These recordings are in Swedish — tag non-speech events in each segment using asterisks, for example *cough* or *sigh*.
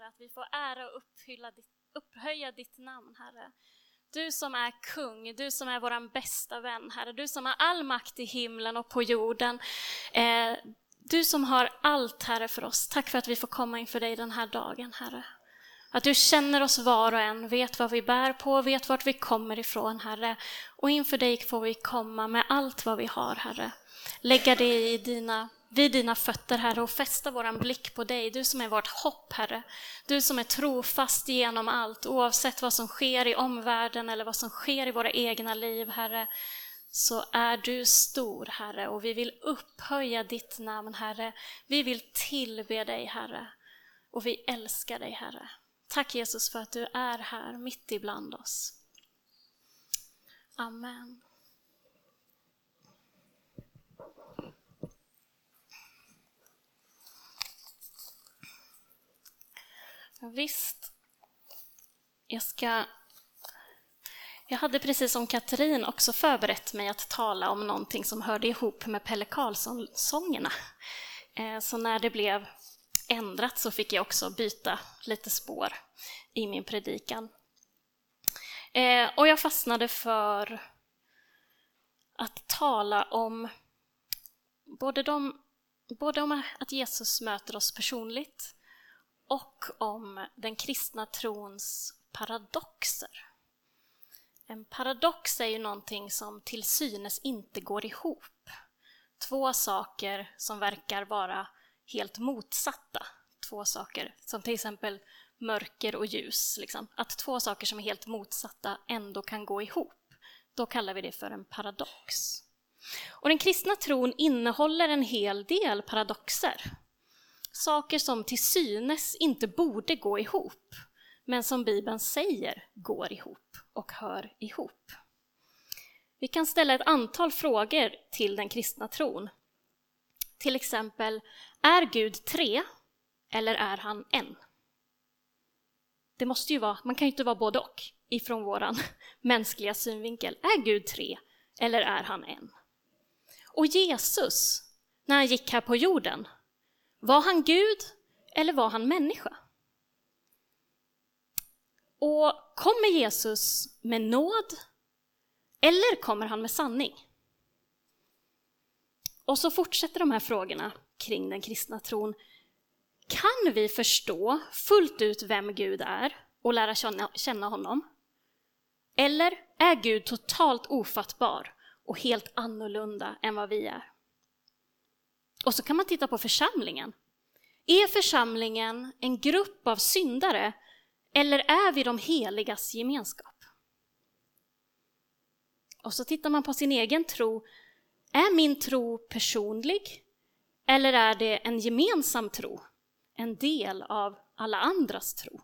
Herre, att vi får ära och upphylla ditt, upphöja ditt namn, Herre. Du som är kung, du som är vår bästa vän, Herre. Du som har all makt i himlen och på jorden. Eh, du som har allt, Herre, för oss. Tack för att vi får komma inför dig den här dagen, Herre. Att du känner oss var och en, vet vad vi bär på, vet vart vi kommer ifrån, Herre. Och inför dig får vi komma med allt vad vi har, Herre. Lägga det i dina, vid dina fötter, Herre, och fästa våran blick på dig. Du som är vårt hopp, Herre. Du som är trofast genom allt, oavsett vad som sker i omvärlden eller vad som sker i våra egna liv, Herre så är du stor, Herre, och vi vill upphöja ditt namn, Herre. Vi vill tillbe dig, Herre, och vi älskar dig, Herre. Tack Jesus för att du är här mitt ibland oss. Amen. Visst, jag ska... Jag hade precis som Katrin också förberett mig att tala om någonting som hörde ihop med Pelle Karlsson-sångerna. Eh, så när det blev ändrat så fick jag också byta lite spår i min predikan. Eh, och jag fastnade för att tala om både, de, både om att Jesus möter oss personligt och om den kristna trons paradoxer. En paradox är ju någonting som till synes inte går ihop. Två saker som verkar vara helt motsatta två saker, som till exempel mörker och ljus. Liksom. Att två saker som är helt motsatta ändå kan gå ihop. Då kallar vi det för en paradox. Och den kristna tron innehåller en hel del paradoxer. Saker som till synes inte borde gå ihop, men som Bibeln säger går ihop och hör ihop. Vi kan ställa ett antal frågor till den kristna tron. Till exempel, är Gud tre eller är han en? Det måste ju vara, man kan ju inte vara både och ifrån våran *laughs* mänskliga synvinkel. Är Gud tre eller är han en? Och Jesus, när han gick här på jorden, var han Gud eller var han människa? Och kommer Jesus med nåd eller kommer han med sanning? Och så fortsätter de här frågorna kring den kristna tron. Kan vi förstå fullt ut vem Gud är och lära känna honom? Eller är Gud totalt ofattbar och helt annorlunda än vad vi är? Och så kan man titta på församlingen. Är församlingen en grupp av syndare eller är vi de heligas gemenskap? Och så tittar man på sin egen tro. Är min tro personlig eller är det en gemensam tro? En del av alla andras tro?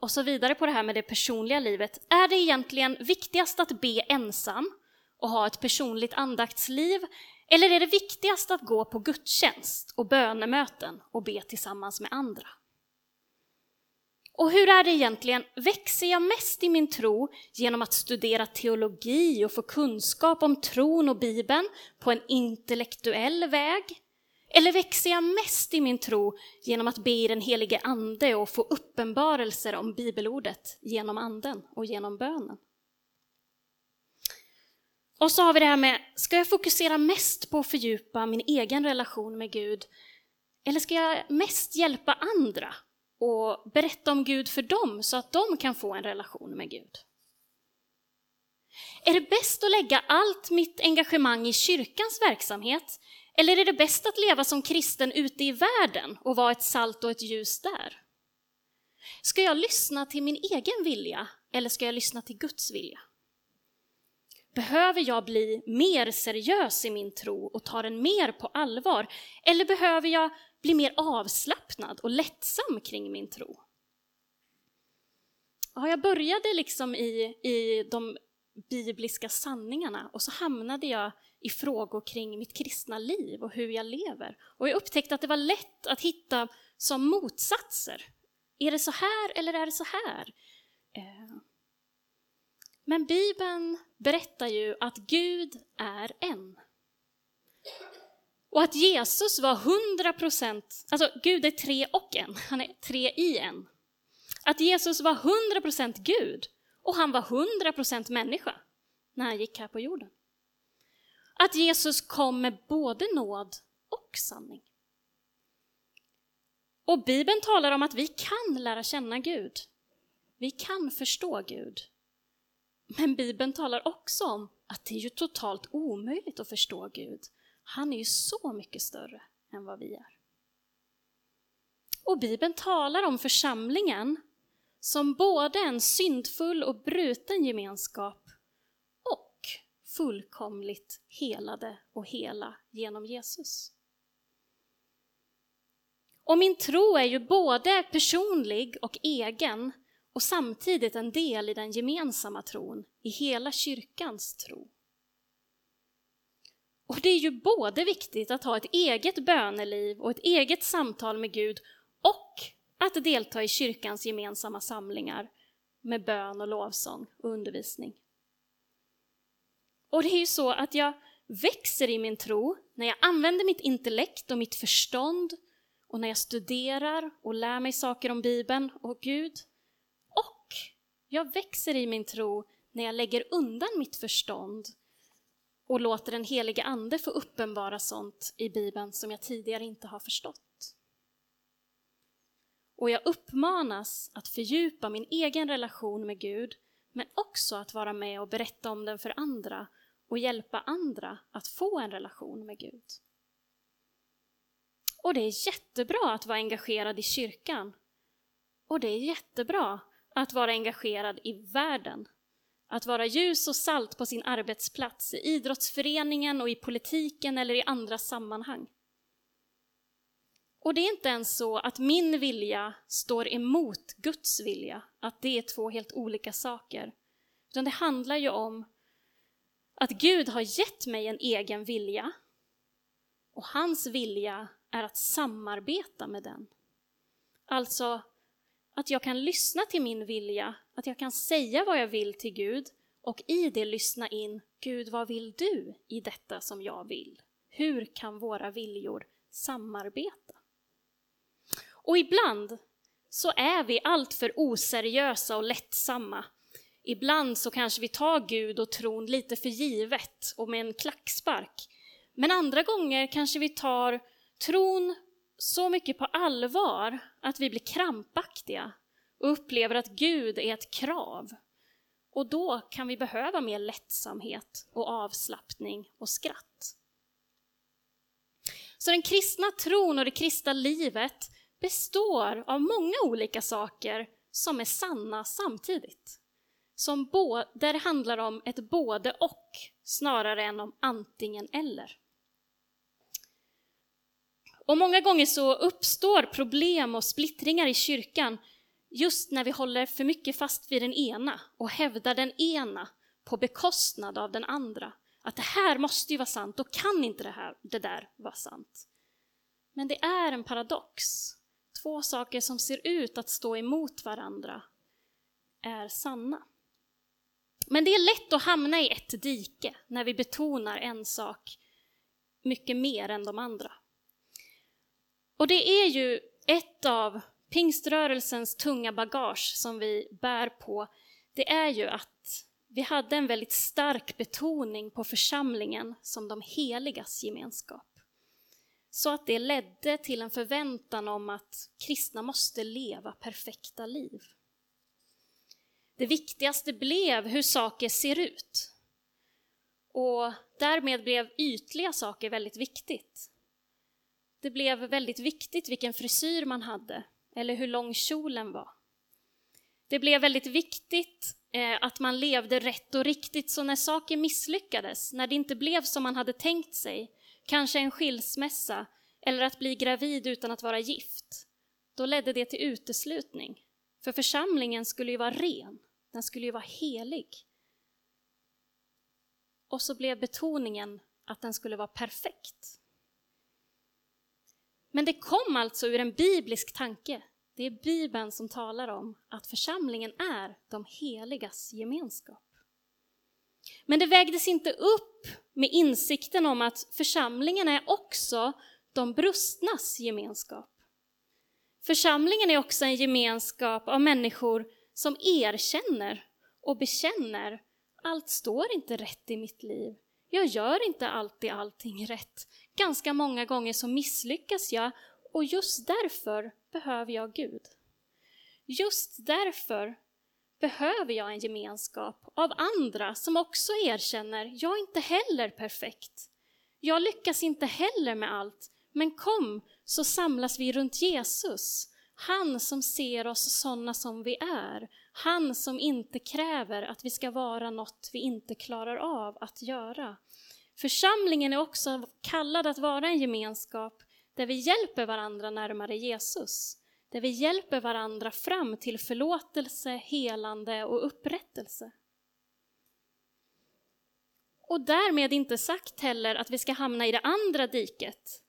Och så vidare på det här med det personliga livet. Är det egentligen viktigast att be ensam och ha ett personligt andaktsliv? Eller är det viktigast att gå på gudstjänst och bönemöten och be tillsammans med andra? Och hur är det egentligen, växer jag mest i min tro genom att studera teologi och få kunskap om tron och Bibeln på en intellektuell väg? Eller växer jag mest i min tro genom att be i den helige Ande och få uppenbarelser om bibelordet genom Anden och genom bönen? Och så har vi det här med, ska jag fokusera mest på att fördjupa min egen relation med Gud? Eller ska jag mest hjälpa andra och berätta om Gud för dem så att de kan få en relation med Gud? Är det bäst att lägga allt mitt engagemang i kyrkans verksamhet eller är det bäst att leva som kristen ute i världen och vara ett salt och ett ljus där? Ska jag lyssna till min egen vilja eller ska jag lyssna till Guds vilja? Behöver jag bli mer seriös i min tro och ta den mer på allvar? Eller behöver jag bli mer avslappnad och lättsam kring min tro? Ja, jag började liksom i, i de bibliska sanningarna och så hamnade jag i frågor kring mitt kristna liv och hur jag lever. Och jag upptäckte att det var lätt att hitta som motsatser. Är det så här eller är det så här? Eh, men Bibeln berättar ju att Gud är en. Och att Jesus var 100 procent, alltså Gud är tre och en, han är tre i en. Att Jesus var 100 procent Gud och han var 100 procent människa när han gick här på jorden. Att Jesus kom med både nåd och sanning. Och Bibeln talar om att vi kan lära känna Gud. Vi kan förstå Gud. Men Bibeln talar också om att det är ju totalt omöjligt att förstå Gud. Han är ju så mycket större än vad vi är. Och Bibeln talar om församlingen som både en syndfull och bruten gemenskap och fullkomligt helade och hela genom Jesus. Och min tro är ju både personlig och egen och samtidigt en del i den gemensamma tron, i hela kyrkans tro. Och det är ju både viktigt att ha ett eget böneliv och ett eget samtal med Gud och att delta i kyrkans gemensamma samlingar med bön och lovsång och undervisning. Och det är ju så att jag växer i min tro när jag använder mitt intellekt och mitt förstånd och när jag studerar och lär mig saker om Bibeln och Gud. Jag växer i min tro när jag lägger undan mitt förstånd och låter den helige Ande få uppenbara sånt i Bibeln som jag tidigare inte har förstått. Och jag uppmanas att fördjupa min egen relation med Gud, men också att vara med och berätta om den för andra och hjälpa andra att få en relation med Gud. Och det är jättebra att vara engagerad i kyrkan. Och det är jättebra att vara engagerad i världen. Att vara ljus och salt på sin arbetsplats, i idrottsföreningen och i politiken eller i andra sammanhang. Och det är inte ens så att min vilja står emot Guds vilja, att det är två helt olika saker. Utan det handlar ju om att Gud har gett mig en egen vilja och hans vilja är att samarbeta med den. Alltså att jag kan lyssna till min vilja, att jag kan säga vad jag vill till Gud och i det lyssna in, Gud vad vill du i detta som jag vill? Hur kan våra viljor samarbeta? Och ibland så är vi alltför oseriösa och lättsamma. Ibland så kanske vi tar Gud och tron lite för givet och med en klackspark. Men andra gånger kanske vi tar tron så mycket på allvar att vi blir krampaktiga och upplever att Gud är ett krav. Och då kan vi behöva mer lättsamhet och avslappning och skratt. Så den kristna tron och det kristna livet består av många olika saker som är sanna samtidigt. Som där det handlar om ett både och snarare än om antingen eller. Och många gånger så uppstår problem och splittringar i kyrkan just när vi håller för mycket fast vid den ena och hävdar den ena på bekostnad av den andra. Att det här måste ju vara sant, då kan inte det, här, det där vara sant. Men det är en paradox. Två saker som ser ut att stå emot varandra är sanna. Men det är lätt att hamna i ett dike när vi betonar en sak mycket mer än de andra. Och det är ju ett av pingströrelsens tunga bagage som vi bär på, det är ju att vi hade en väldigt stark betoning på församlingen som de heligas gemenskap. Så att det ledde till en förväntan om att kristna måste leva perfekta liv. Det viktigaste blev hur saker ser ut. Och därmed blev ytliga saker väldigt viktigt. Det blev väldigt viktigt vilken frisyr man hade eller hur lång kjolen var. Det blev väldigt viktigt eh, att man levde rätt och riktigt, så när saker misslyckades, när det inte blev som man hade tänkt sig, kanske en skilsmässa eller att bli gravid utan att vara gift, då ledde det till uteslutning. För församlingen skulle ju vara ren, den skulle ju vara helig. Och så blev betoningen att den skulle vara perfekt. Men det kom alltså ur en biblisk tanke. Det är Bibeln som talar om att församlingen är de heligas gemenskap. Men det vägdes inte upp med insikten om att församlingen är också de brustnas gemenskap. Församlingen är också en gemenskap av människor som erkänner och bekänner allt står inte rätt i mitt liv. Jag gör inte alltid allting rätt. Ganska många gånger så misslyckas jag och just därför behöver jag Gud. Just därför behöver jag en gemenskap av andra som också erkänner, jag är inte heller perfekt. Jag lyckas inte heller med allt, men kom så samlas vi runt Jesus. Han som ser oss sådana som vi är. Han som inte kräver att vi ska vara något vi inte klarar av att göra. Församlingen är också kallad att vara en gemenskap där vi hjälper varandra närmare Jesus. Där vi hjälper varandra fram till förlåtelse, helande och upprättelse. Och därmed inte sagt heller att vi ska hamna i det andra diket,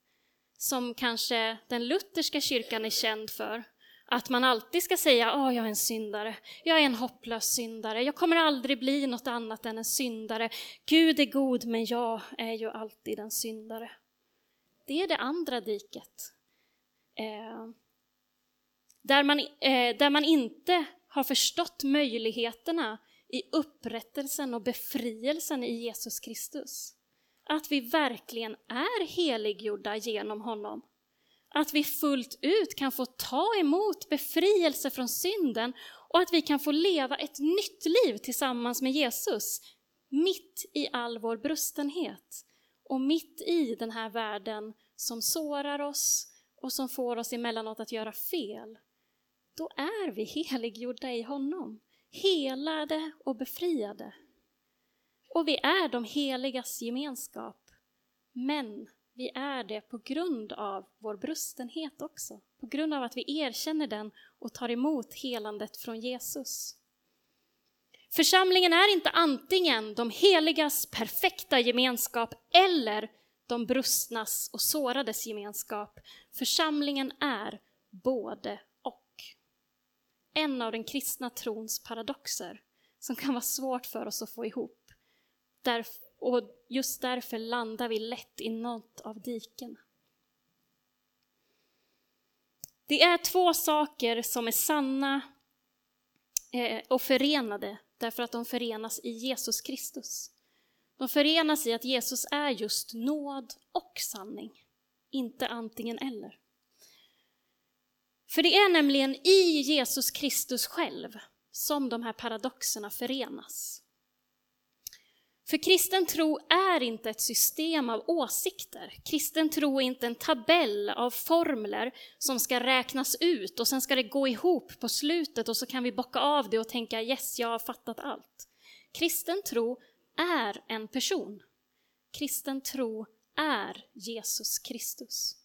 som kanske den lutherska kyrkan är känd för. Att man alltid ska säga, att jag är en syndare, jag är en hopplös syndare, jag kommer aldrig bli något annat än en syndare. Gud är god, men jag är ju alltid en syndare. Det är det andra diket. Eh, där, man, eh, där man inte har förstått möjligheterna i upprättelsen och befrielsen i Jesus Kristus. Att vi verkligen är heliggjorda genom honom. Att vi fullt ut kan få ta emot befrielse från synden och att vi kan få leva ett nytt liv tillsammans med Jesus, mitt i all vår brustenhet och mitt i den här världen som sårar oss och som får oss emellanåt att göra fel. Då är vi *laughs* heliggjorda i honom, helade och befriade. Och vi är de heligas gemenskap. Men vi är det på grund av vår brustenhet också. På grund av att vi erkänner den och tar emot helandet från Jesus. Församlingen är inte antingen de heligas perfekta gemenskap eller de brustnas och sårades gemenskap. Församlingen är både och. En av den kristna trons paradoxer som kan vara svårt för oss att få ihop. Därför och just därför landar vi lätt i något av diken. Det är två saker som är sanna eh, och förenade därför att de förenas i Jesus Kristus. De förenas i att Jesus är just nåd och sanning, inte antingen eller. För det är nämligen i Jesus Kristus själv som de här paradoxerna förenas. För kristen tro är inte ett system av åsikter. Kristen tro är inte en tabell av formler som ska räknas ut och sen ska det gå ihop på slutet och så kan vi bocka av det och tänka yes, jag har fattat allt. Kristen tro är en person. Kristen tro är Jesus Kristus.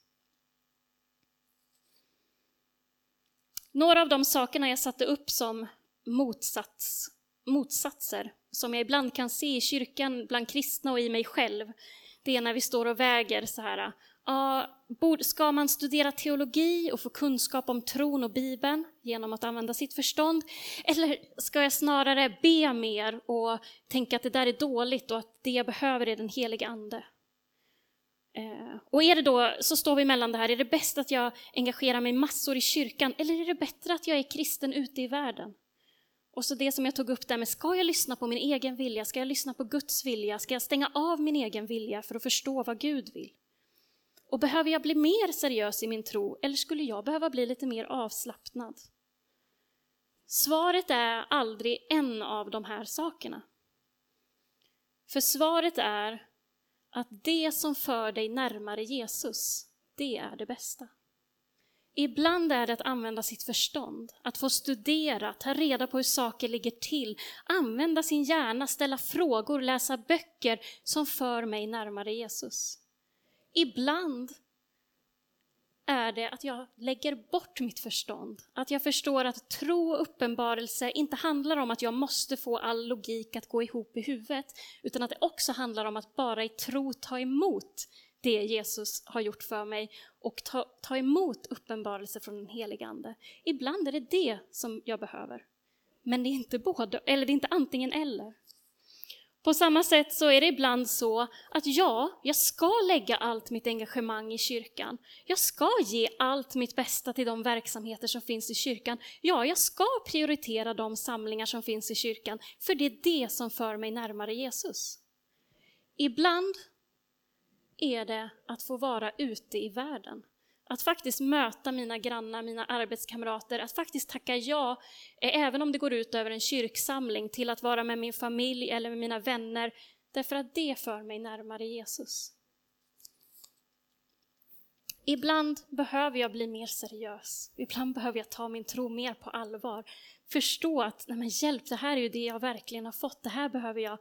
Några av de sakerna jag satte upp som motsats, motsatser som jag ibland kan se i kyrkan, bland kristna och i mig själv, det är när vi står och väger så här, ska man studera teologi och få kunskap om tron och Bibeln genom att använda sitt förstånd? Eller ska jag snarare be mer och tänka att det där är dåligt och att det jag behöver är den heliga Ande? Eh, och är det då, så står vi mellan det här, är det bäst att jag engagerar mig massor i kyrkan eller är det bättre att jag är kristen ute i världen? Och så det som jag tog upp där med, ska jag lyssna på min egen vilja? Ska jag lyssna på Guds vilja? Ska jag stänga av min egen vilja för att förstå vad Gud vill? Och behöver jag bli mer seriös i min tro eller skulle jag behöva bli lite mer avslappnad? Svaret är aldrig en av de här sakerna. För svaret är att det som för dig närmare Jesus, det är det bästa. Ibland är det att använda sitt förstånd, att få studera, ta reda på hur saker ligger till, använda sin hjärna, ställa frågor, läsa böcker som för mig närmare Jesus. Ibland är det att jag lägger bort mitt förstånd, att jag förstår att tro och uppenbarelse inte handlar om att jag måste få all logik att gå ihop i huvudet, utan att det också handlar om att bara i tro ta emot det Jesus har gjort för mig och ta, ta emot uppenbarelse från den helige Ande. Ibland är det det som jag behöver. Men det är inte både, eller det är inte antingen eller. På samma sätt så är det ibland så att ja, jag ska lägga allt mitt engagemang i kyrkan. Jag ska ge allt mitt bästa till de verksamheter som finns i kyrkan. Ja, jag ska prioritera de samlingar som finns i kyrkan, för det är det som för mig närmare Jesus. Ibland är det att få vara ute i världen. Att faktiskt möta mina grannar, mina arbetskamrater, att faktiskt tacka ja, eh, även om det går ut över en kyrksamling, till att vara med min familj eller med mina vänner, därför att det för mig närmare Jesus. Ibland behöver jag bli mer seriös. Ibland behöver jag ta min tro mer på allvar. Förstå att, nej men hjälp, det här är ju det jag verkligen har fått. Det här behöver jag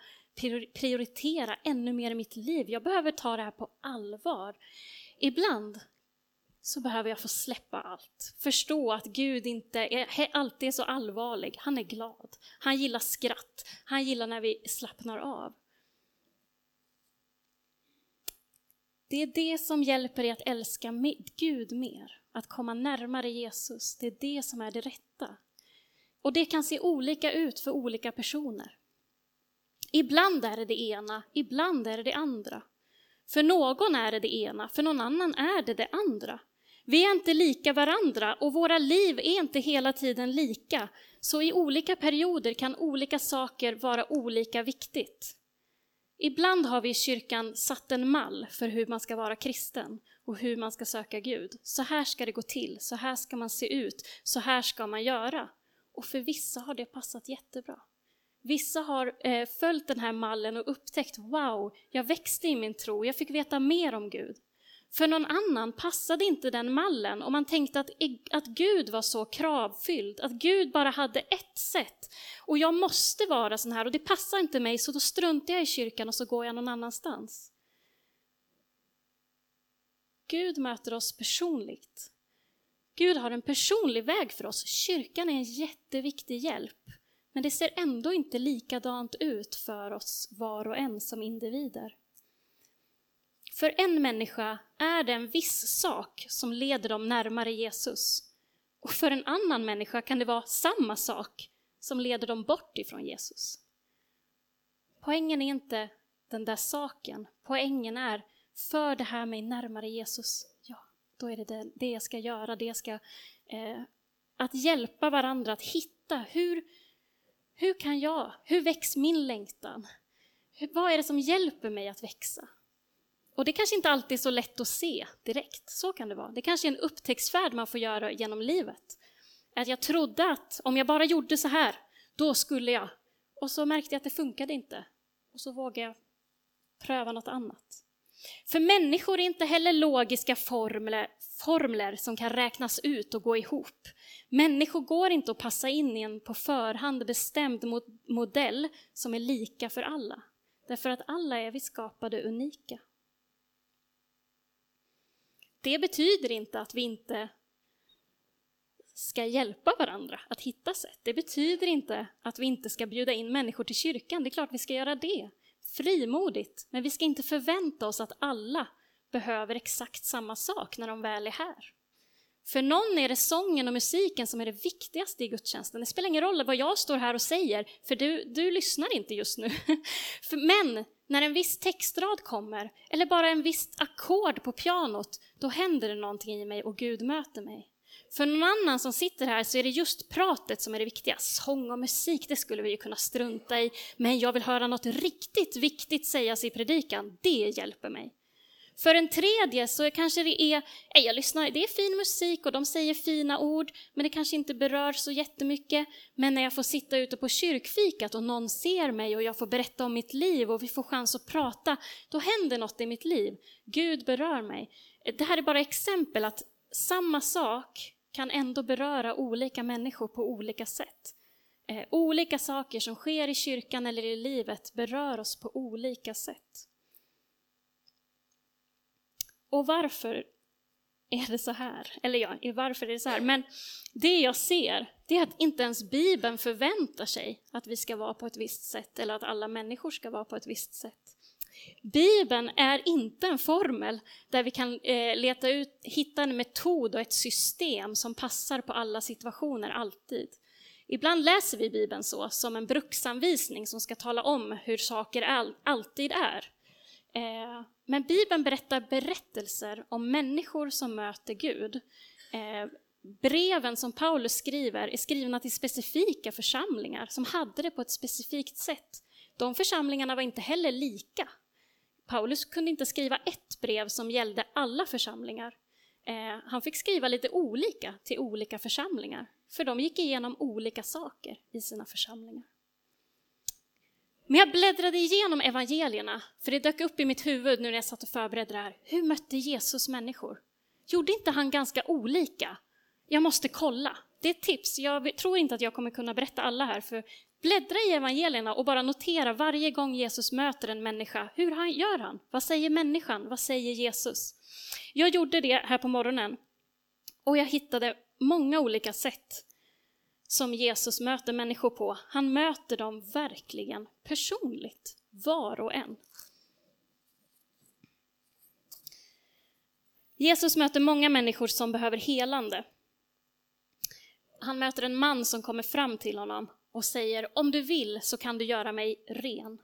prioritera ännu mer i mitt liv. Jag behöver ta det här på allvar. Ibland så behöver jag få släppa allt. Förstå att Gud inte är, alltid är så allvarlig. Han är glad. Han gillar skratt. Han gillar när vi slappnar av. Det är det som hjälper dig att älska Gud mer, att komma närmare Jesus. Det är det som är det rätta. Och det kan se olika ut för olika personer. Ibland är det det ena, ibland är det det andra. För någon är det det ena, för någon annan är det det andra. Vi är inte lika varandra och våra liv är inte hela tiden lika. Så i olika perioder kan olika saker vara olika viktigt. Ibland har vi i kyrkan satt en mall för hur man ska vara kristen och hur man ska söka Gud. Så här ska det gå till, så här ska man se ut, så här ska man göra. Och för vissa har det passat jättebra. Vissa har eh, följt den här mallen och upptäckt, wow, jag växte i min tro, jag fick veta mer om Gud. För någon annan passade inte den mallen och man tänkte att, att Gud var så kravfylld, att Gud bara hade ett sätt. Och jag måste vara sån här och det passar inte mig så då struntar jag i kyrkan och så går jag någon annanstans. Gud möter oss personligt. Gud har en personlig väg för oss. Kyrkan är en jätteviktig hjälp. Men det ser ändå inte likadant ut för oss var och en som individer. För en människa är det en viss sak som leder dem närmare Jesus. Och för en annan människa kan det vara samma sak som leder dem bort ifrån Jesus. Poängen är inte den där saken. Poängen är, för det här mig närmare Jesus, ja, då är det det, det jag ska göra. Det ska, eh, att hjälpa varandra att hitta, hur, hur kan jag, hur väcks min längtan? Vad är det som hjälper mig att växa? Och det kanske inte alltid är så lätt att se direkt, så kan det vara. Det kanske är en upptäcktsfärd man får göra genom livet. Att jag trodde att om jag bara gjorde så här, då skulle jag. Och så märkte jag att det funkade inte. Och så vågade jag pröva något annat. För människor är inte heller logiska formler, formler som kan räknas ut och gå ihop. Människor går inte att passa in i en på förhand bestämd modell som är lika för alla. Därför att alla är vi skapade unika. Det betyder inte att vi inte ska hjälpa varandra att hitta sätt. Det betyder inte att vi inte ska bjuda in människor till kyrkan. Det är klart vi ska göra det, frimodigt. Men vi ska inte förvänta oss att alla behöver exakt samma sak när de väl är här. För någon är det sången och musiken som är det viktigaste i gudstjänsten. Det spelar ingen roll vad jag står här och säger, för du, du lyssnar inte just nu. *laughs* Men när en viss textrad kommer, eller bara en viss ackord på pianot, då händer det någonting i mig och Gud möter mig. För någon annan som sitter här så är det just pratet som är det viktiga. Sång och musik, det skulle vi ju kunna strunta i. Men jag vill höra något riktigt viktigt sägas i predikan. Det hjälper mig. För en tredje så kanske det är, jag lyssnar, det är fin musik och de säger fina ord, men det kanske inte berör så jättemycket. Men när jag får sitta ute på kyrkfikat och någon ser mig och jag får berätta om mitt liv och vi får chans att prata, då händer något i mitt liv. Gud berör mig. Det här är bara exempel att samma sak kan ändå beröra olika människor på olika sätt. Eh, olika saker som sker i kyrkan eller i livet berör oss på olika sätt. Och varför är det så här? Eller ja, varför är det så här? Men det jag ser, det är att inte ens Bibeln förväntar sig att vi ska vara på ett visst sätt eller att alla människor ska vara på ett visst sätt. Bibeln är inte en formel där vi kan eh, leta ut, hitta en metod och ett system som passar på alla situationer alltid. Ibland läser vi Bibeln så, som en bruksanvisning som ska tala om hur saker all, alltid är. Eh, men Bibeln berättar berättelser om människor som möter Gud. Eh, breven som Paulus skriver är skrivna till specifika församlingar som hade det på ett specifikt sätt. De församlingarna var inte heller lika. Paulus kunde inte skriva ett brev som gällde alla församlingar. Eh, han fick skriva lite olika till olika församlingar, för de gick igenom olika saker i sina församlingar. Men jag bläddrade igenom evangelierna, för det dök upp i mitt huvud nu när jag satt och förberedde det här. Hur mötte Jesus människor? Gjorde inte han ganska olika? Jag måste kolla. Det är ett tips. Jag tror inte att jag kommer kunna berätta alla här, för bläddra i evangelierna och bara notera varje gång Jesus möter en människa. Hur han, gör han? Vad säger människan? Vad säger Jesus? Jag gjorde det här på morgonen och jag hittade många olika sätt som Jesus möter människor på. Han möter dem verkligen personligt, var och en. Jesus möter många människor som behöver helande. Han möter en man som kommer fram till honom och säger om du vill så kan du göra mig ren.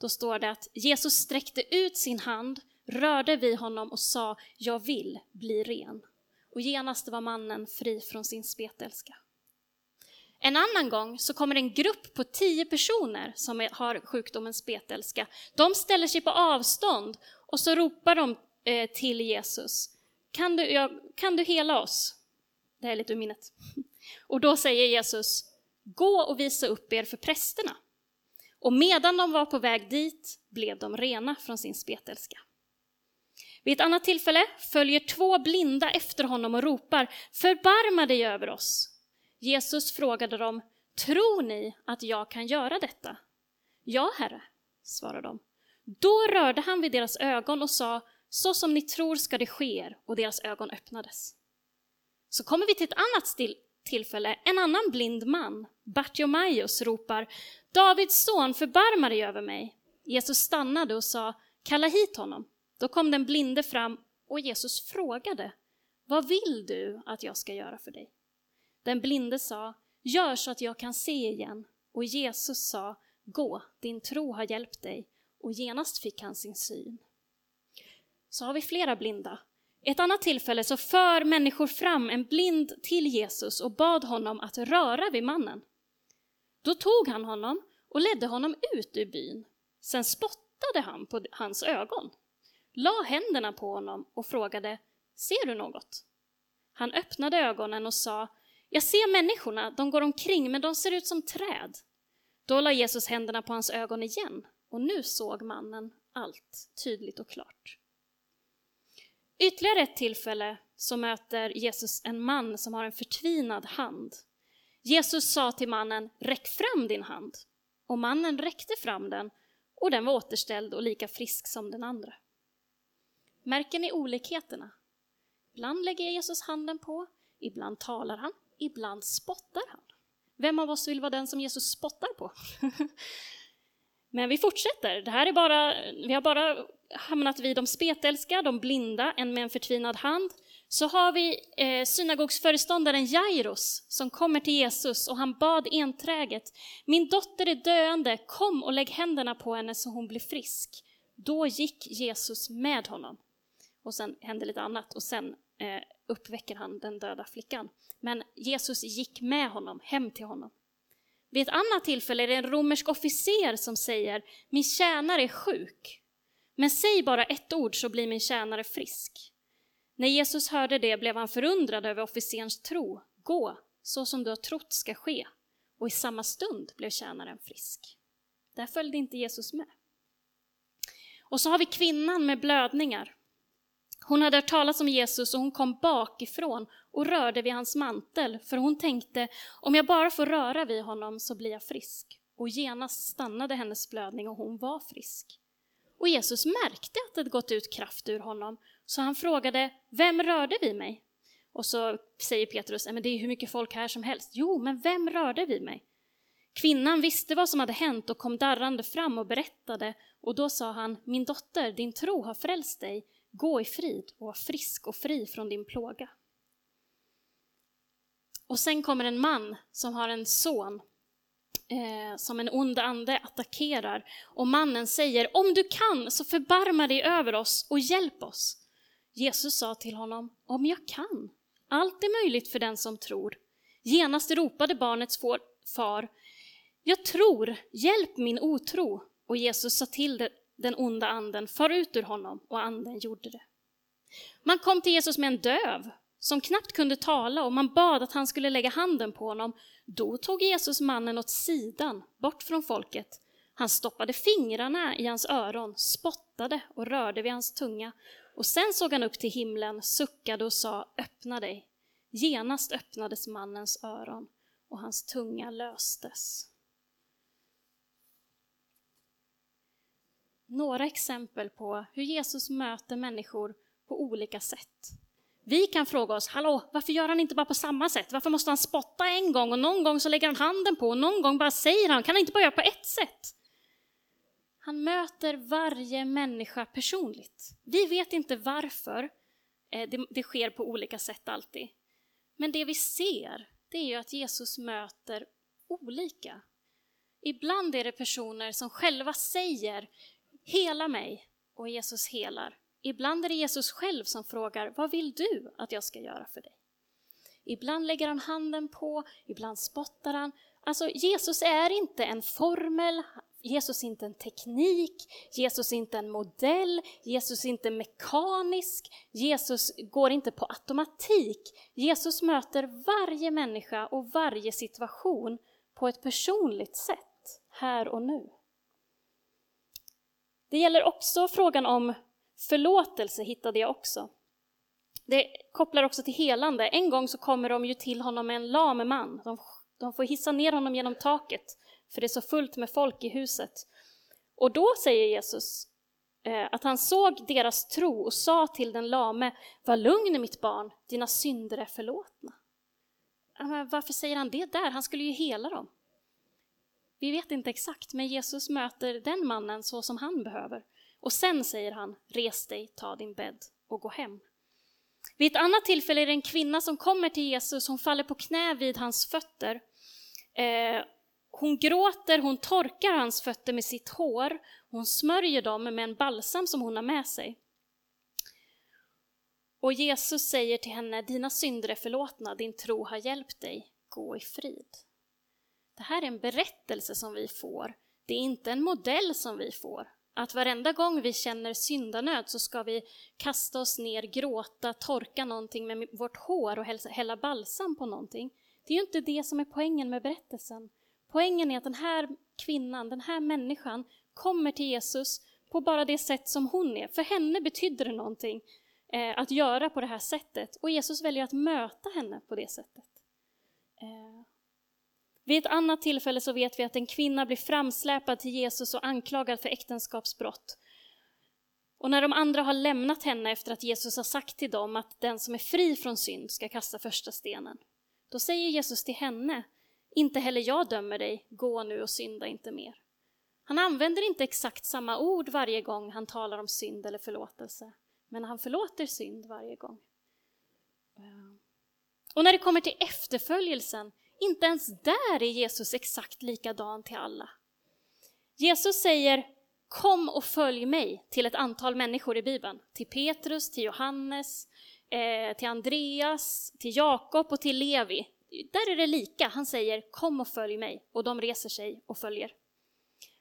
Då står det att Jesus sträckte ut sin hand, rörde vid honom och sa jag vill bli ren. Och genast var mannen fri från sin spetälska. En annan gång så kommer en grupp på tio personer som har sjukdomen spetälska. De ställer sig på avstånd och så ropar de eh, till Jesus. Kan du, kan du hela oss? Det är lite ur minnet. *laughs* Och då säger Jesus, gå och visa upp er för prästerna. Och medan de var på väg dit blev de rena från sin spetälska. Vid ett annat tillfälle följer två blinda efter honom och ropar, förbarma dig över oss. Jesus frågade dem, tror ni att jag kan göra detta? Ja, herre, svarade de. Då rörde han vid deras ögon och sa, så som ni tror ska det ske er, och deras ögon öppnades. Så kommer vi till ett annat tillfälle, en annan blind man, Bartiomaios, ropar, Davids son, förbarma dig över mig. Jesus stannade och sa, kalla hit honom. Då kom den blinde fram och Jesus frågade, vad vill du att jag ska göra för dig? Den blinde sa, gör så att jag kan se igen. Och Jesus sa, gå, din tro har hjälpt dig. Och genast fick han sin syn. Så har vi flera blinda. Ett annat tillfälle så för människor fram en blind till Jesus och bad honom att röra vid mannen. Då tog han honom och ledde honom ut ur byn. Sen spottade han på hans ögon, la händerna på honom och frågade, ser du något? Han öppnade ögonen och sa, jag ser människorna, de går omkring, men de ser ut som träd. Då la Jesus händerna på hans ögon igen, och nu såg mannen allt tydligt och klart. Ytterligare ett tillfälle så möter Jesus en man som har en förtvinad hand. Jesus sa till mannen, räck fram din hand. Och mannen räckte fram den, och den var återställd och lika frisk som den andra. Märker ni olikheterna? Ibland lägger Jesus handen på, ibland talar han, ibland spottar han. Vem av oss vill vara den som Jesus spottar på? *laughs* Men vi fortsätter. Det här är bara, vi har bara hamnat vid de spetälska, de blinda, en med en förtvinad hand. Så har vi eh, synagogsföreståndaren Jairus som kommer till Jesus och han bad enträget. Min dotter är döende, kom och lägg händerna på henne så hon blir frisk. Då gick Jesus med honom. Och sen hände lite annat och sen eh, uppväcker han den döda flickan. Men Jesus gick med honom hem till honom. Vid ett annat tillfälle är det en romersk officer som säger, min tjänare är sjuk. Men säg bara ett ord så blir min tjänare frisk. När Jesus hörde det blev han förundrad över officerens tro. Gå, så som du har trott ska ske. Och i samma stund blev tjänaren frisk. Där följde inte Jesus med. Och så har vi kvinnan med blödningar. Hon hade hört talas om Jesus och hon kom bakifrån och rörde vid hans mantel, för hon tänkte, om jag bara får röra vid honom så blir jag frisk. Och genast stannade hennes blödning och hon var frisk. Och Jesus märkte att det hade gått ut kraft ur honom, så han frågade, vem rörde vid mig? Och så säger Petrus, men det är hur mycket folk här som helst. Jo, men vem rörde vid mig? Kvinnan visste vad som hade hänt och kom darrande fram och berättade, och då sa han, min dotter, din tro har frälst dig, gå i frid och var frisk och fri från din plåga. Och sen kommer en man som har en son eh, som en ond ande attackerar. Och mannen säger, om du kan så förbarma dig över oss och hjälp oss. Jesus sa till honom, om jag kan. Allt är möjligt för den som tror. Genast ropade barnets far, jag tror, hjälp min otro. Och Jesus sa till den onda anden, far ut ur honom, och anden gjorde det. Man kom till Jesus med en döv som knappt kunde tala och man bad att han skulle lägga handen på honom. Då tog Jesus mannen åt sidan, bort från folket. Han stoppade fingrarna i hans öron, spottade och rörde vid hans tunga. Och sen såg han upp till himlen, suckade och sa öppna dig. Genast öppnades mannens öron och hans tunga löstes. Några exempel på hur Jesus möter människor på olika sätt. Vi kan fråga oss, hallå, varför gör han inte bara på samma sätt? Varför måste han spotta en gång och någon gång så lägger han handen på och någon gång bara säger han, kan han inte bara göra på ett sätt? Han möter varje människa personligt. Vi vet inte varför eh, det, det, sker på olika sätt alltid. Men det vi ser, det är ju att Jesus möter olika. Ibland är det personer som själva säger, hela mig, och Jesus helar. Ibland är det Jesus själv som frågar, vad vill du att jag ska göra för dig? Ibland lägger han handen på, ibland spottar han. Alltså Jesus är inte en formel, Jesus är inte en teknik, Jesus är inte en modell, Jesus är inte mekanisk, Jesus går inte på automatik. Jesus möter varje människa och varje situation på ett personligt sätt, här och nu. Det gäller också frågan om Förlåtelse hittade jag också. Det kopplar också till helande. En gång så kommer de ju till honom med en lam man. De, de får hissa ner honom genom taket, för det är så fullt med folk i huset. Och då säger Jesus eh, att han såg deras tro och sa till den lame, var lugn mitt barn, dina synder är förlåtna. Men varför säger han det där? Han skulle ju hela dem. Vi vet inte exakt, men Jesus möter den mannen så som han behöver. Och sen säger han, res dig, ta din bädd och gå hem. Vid ett annat tillfälle är det en kvinna som kommer till Jesus, hon faller på knä vid hans fötter. Eh, hon gråter, hon torkar hans fötter med sitt hår, hon smörjer dem med en balsam som hon har med sig. Och Jesus säger till henne, dina synder är förlåtna, din tro har hjälpt dig, gå i frid. Det här är en berättelse som vi får, det är inte en modell som vi får. Att varenda gång vi känner syndanöd så ska vi kasta oss ner, gråta, torka någonting med vårt hår och hälla balsam på någonting. Det är ju inte det som är poängen med berättelsen. Poängen är att den här kvinnan, den här människan, kommer till Jesus på bara det sätt som hon är. För henne betydde det någonting eh, att göra på det här sättet och Jesus väljer att möta henne på det sättet. Eh, vid ett annat tillfälle så vet vi att en kvinna blir framsläpad till Jesus och anklagad för äktenskapsbrott. Och när de andra har lämnat henne efter att Jesus har sagt till dem att den som är fri från synd ska kasta första stenen, då säger Jesus till henne, inte heller jag dömer dig, gå nu och synda inte mer. Han använder inte exakt samma ord varje gång han talar om synd eller förlåtelse, men han förlåter synd varje gång. Ehm. Och när det kommer till efterföljelsen inte ens där är Jesus exakt likadan till alla. Jesus säger kom och följ mig till ett antal människor i Bibeln. Till Petrus, till Johannes, eh, till Andreas, till Jakob och till Levi. Där är det lika. Han säger kom och följ mig och de reser sig och följer.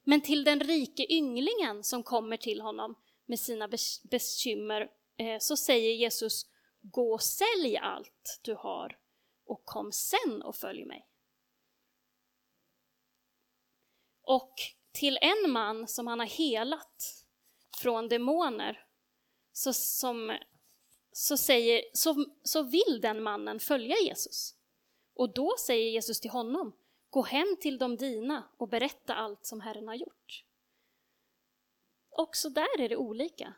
Men till den rike ynglingen som kommer till honom med sina bekymmer eh, så säger Jesus gå och sälj allt du har och kom sen och följ mig. Och till en man som han har helat från demoner så, som, så, säger, så, så vill den mannen följa Jesus. Och då säger Jesus till honom, gå hem till de dina och berätta allt som Herren har gjort. Också där är det olika.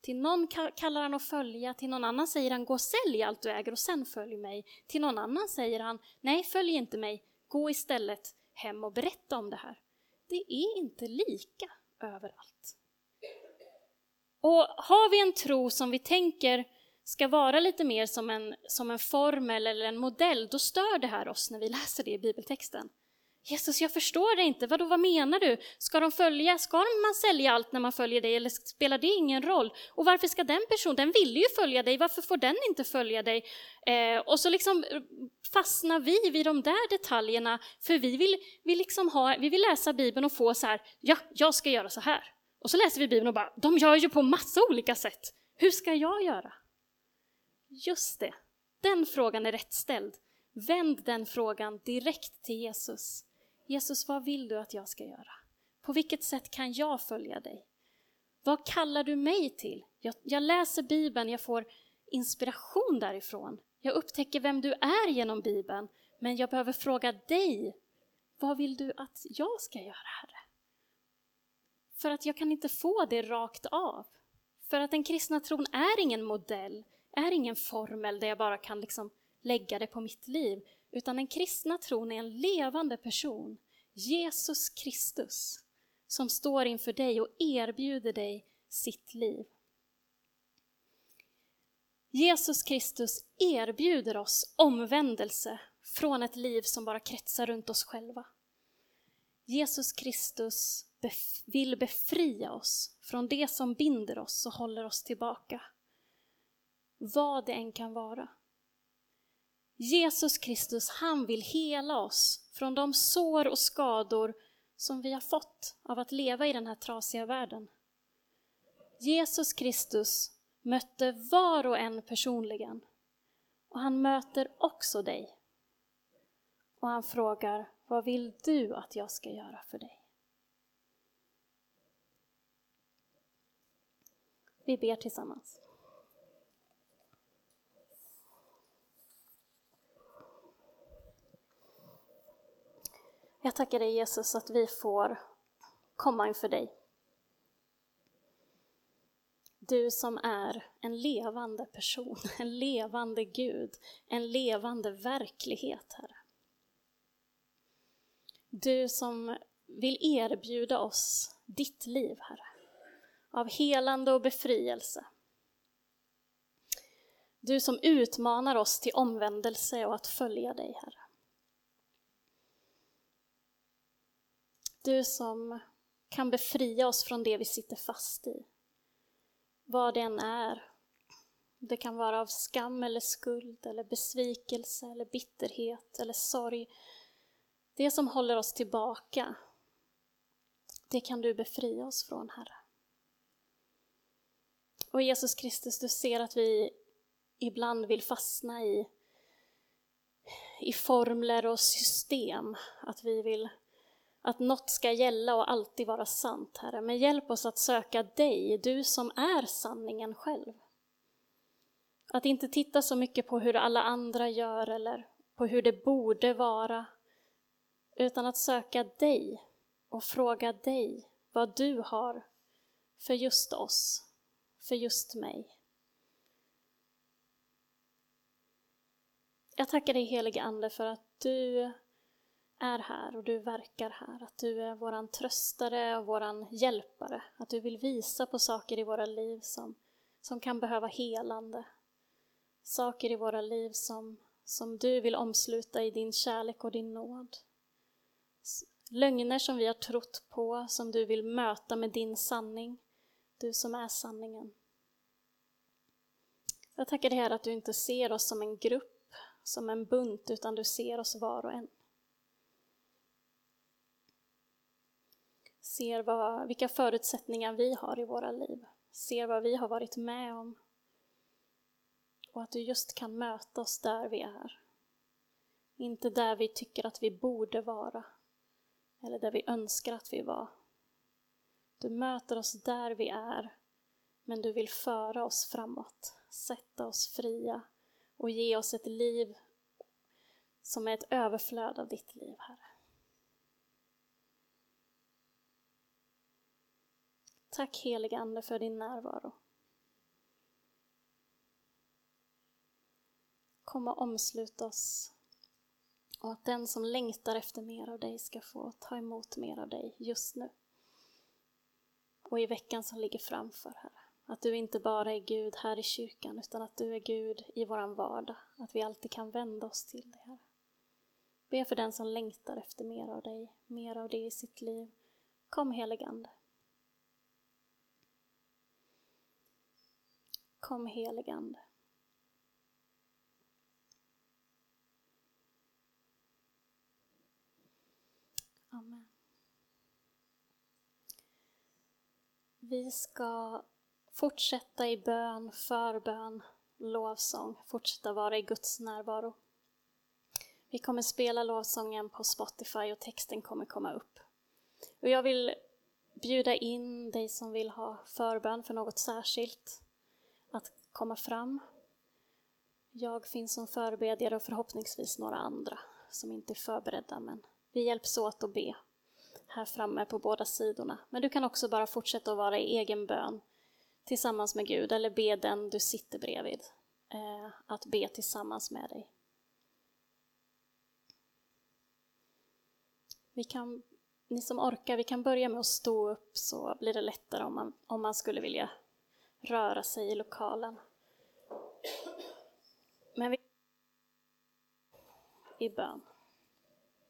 Till någon kallar han att följa, till någon annan säger han gå och sälj allt du äger och sen följ mig. Till någon annan säger han nej, följ inte mig, gå istället hem och berätta om det här. Det är inte lika överallt. Och har vi en tro som vi tänker ska vara lite mer som en, som en formel eller en modell, då stör det här oss när vi läser det i bibeltexten. Jesus, jag förstår det inte. Vadå, vad menar du? Ska de följa, ska man sälja allt när man följer dig eller spelar det ingen roll? Och varför ska den personen, den vill ju följa dig, varför får den inte följa dig? Eh, och så liksom fastnar vi vid de där detaljerna, för vi vill, vi liksom ha, vi vill läsa Bibeln och få så här, ja, jag ska göra så här. Och så läser vi Bibeln och bara, de gör ju på massa olika sätt. Hur ska jag göra? Just det, den frågan är rätt ställd. Vänd den frågan direkt till Jesus. Jesus, vad vill du att jag ska göra? På vilket sätt kan jag följa dig? Vad kallar du mig till? Jag, jag, läser Bibeln, jag får inspiration därifrån. Jag upptäcker vem du är genom Bibeln, men jag behöver fråga dig, vad vill du att jag ska göra, Herre? För att jag kan inte få det rakt av. För att den kristna tron är ingen modell, är ingen formel där jag bara kan liksom lägga det på mitt liv, utan den kristna tron är en levande person, Jesus Kristus, som står inför dig och erbjuder dig sitt liv. Jesus Kristus erbjuder oss omvändelse från ett liv som bara kretsar runt oss själva. Jesus Kristus vill befria oss från det som binder oss och håller oss tillbaka. Vad det än kan vara. Jesus Kristus, han vill hela oss från de sår och skador som vi har fått av att leva i den här trasiga världen. Jesus Kristus mötte var och en personligen och han möter också dig. Och han frågar, vad vill du att jag ska göra för dig? Vi ber tillsammans. Jag tackar dig Jesus att vi får komma inför dig. Du som är en levande person, *laughs* en levande Gud, en levande verklighet, Herre. Du som vill erbjuda oss ditt liv, Herre, av helande och befrielse. Du som utmanar oss till omvändelse och att följa dig, Herre. Du som kan befria oss från det vi sitter fast i. Vad det än är. Det kan vara av skam eller skuld eller besvikelse eller bitterhet eller sorg. Det som håller oss tillbaka, det kan du befria oss från, Herre. Och Jesus Kristus, du ser att vi ibland vill fastna i, i formler och system. Att vi vill att något ska gälla och alltid vara sant, Herre. Men hjälp oss att söka dig, du som är sanningen själv. Att inte titta så mycket på hur alla andra gör eller på hur det borde vara, utan att söka dig och fråga dig vad du har för just oss, för just mig. Jag tackar dig helige Ande för att du är här och du verkar här. Att du är våran tröstare och våran hjälpare. Att du vill visa på saker i våra liv som, som kan behöva helande. Saker i våra liv som, som du vill omsluta i din kärlek och din nåd. Lögner som vi har trott på, som du vill möta med din sanning. Du som är sanningen. Jag tackar dig Herre att du inte ser oss som en grupp, som en bunt, utan du ser oss var och en. Ser vad, vilka förutsättningar vi har i våra liv, ser vad vi har varit med om. Och att du just kan möta oss där vi är. Inte där vi tycker att vi borde vara, eller där vi önskar att vi var. Du möter oss där vi är, men du vill föra oss framåt, sätta oss fria och ge oss ett liv som är ett överflöd av ditt liv, Herre. Tack helige Ande för din närvaro. Kom och omslut oss och att den som längtar efter mer av dig ska få ta emot mer av dig just nu och i veckan som ligger framför, Herre. Att du inte bara är Gud här i kyrkan, utan att du är Gud i våran vardag. Att vi alltid kan vända oss till dig, Herre. Be för den som längtar efter mer av dig, mer av det i sitt liv. Kom heligande. Kom heligande. Amen. Vi ska fortsätta i bön, förbön, lovsång, fortsätta vara i Guds närvaro. Vi kommer spela lovsången på Spotify och texten kommer komma upp. Och jag vill bjuda in dig som vill ha förbön för något särskilt komma fram. Jag finns som förebedjare och förhoppningsvis några andra som inte är förberedda, men vi hjälps åt att be här framme på båda sidorna. Men du kan också bara fortsätta att vara i egen bön tillsammans med Gud, eller be den du sitter bredvid eh, att be tillsammans med dig. Vi kan, ni som orkar, vi kan börja med att stå upp så blir det lättare om man, om man skulle vilja röra sig i lokalen. Men vi... I bön.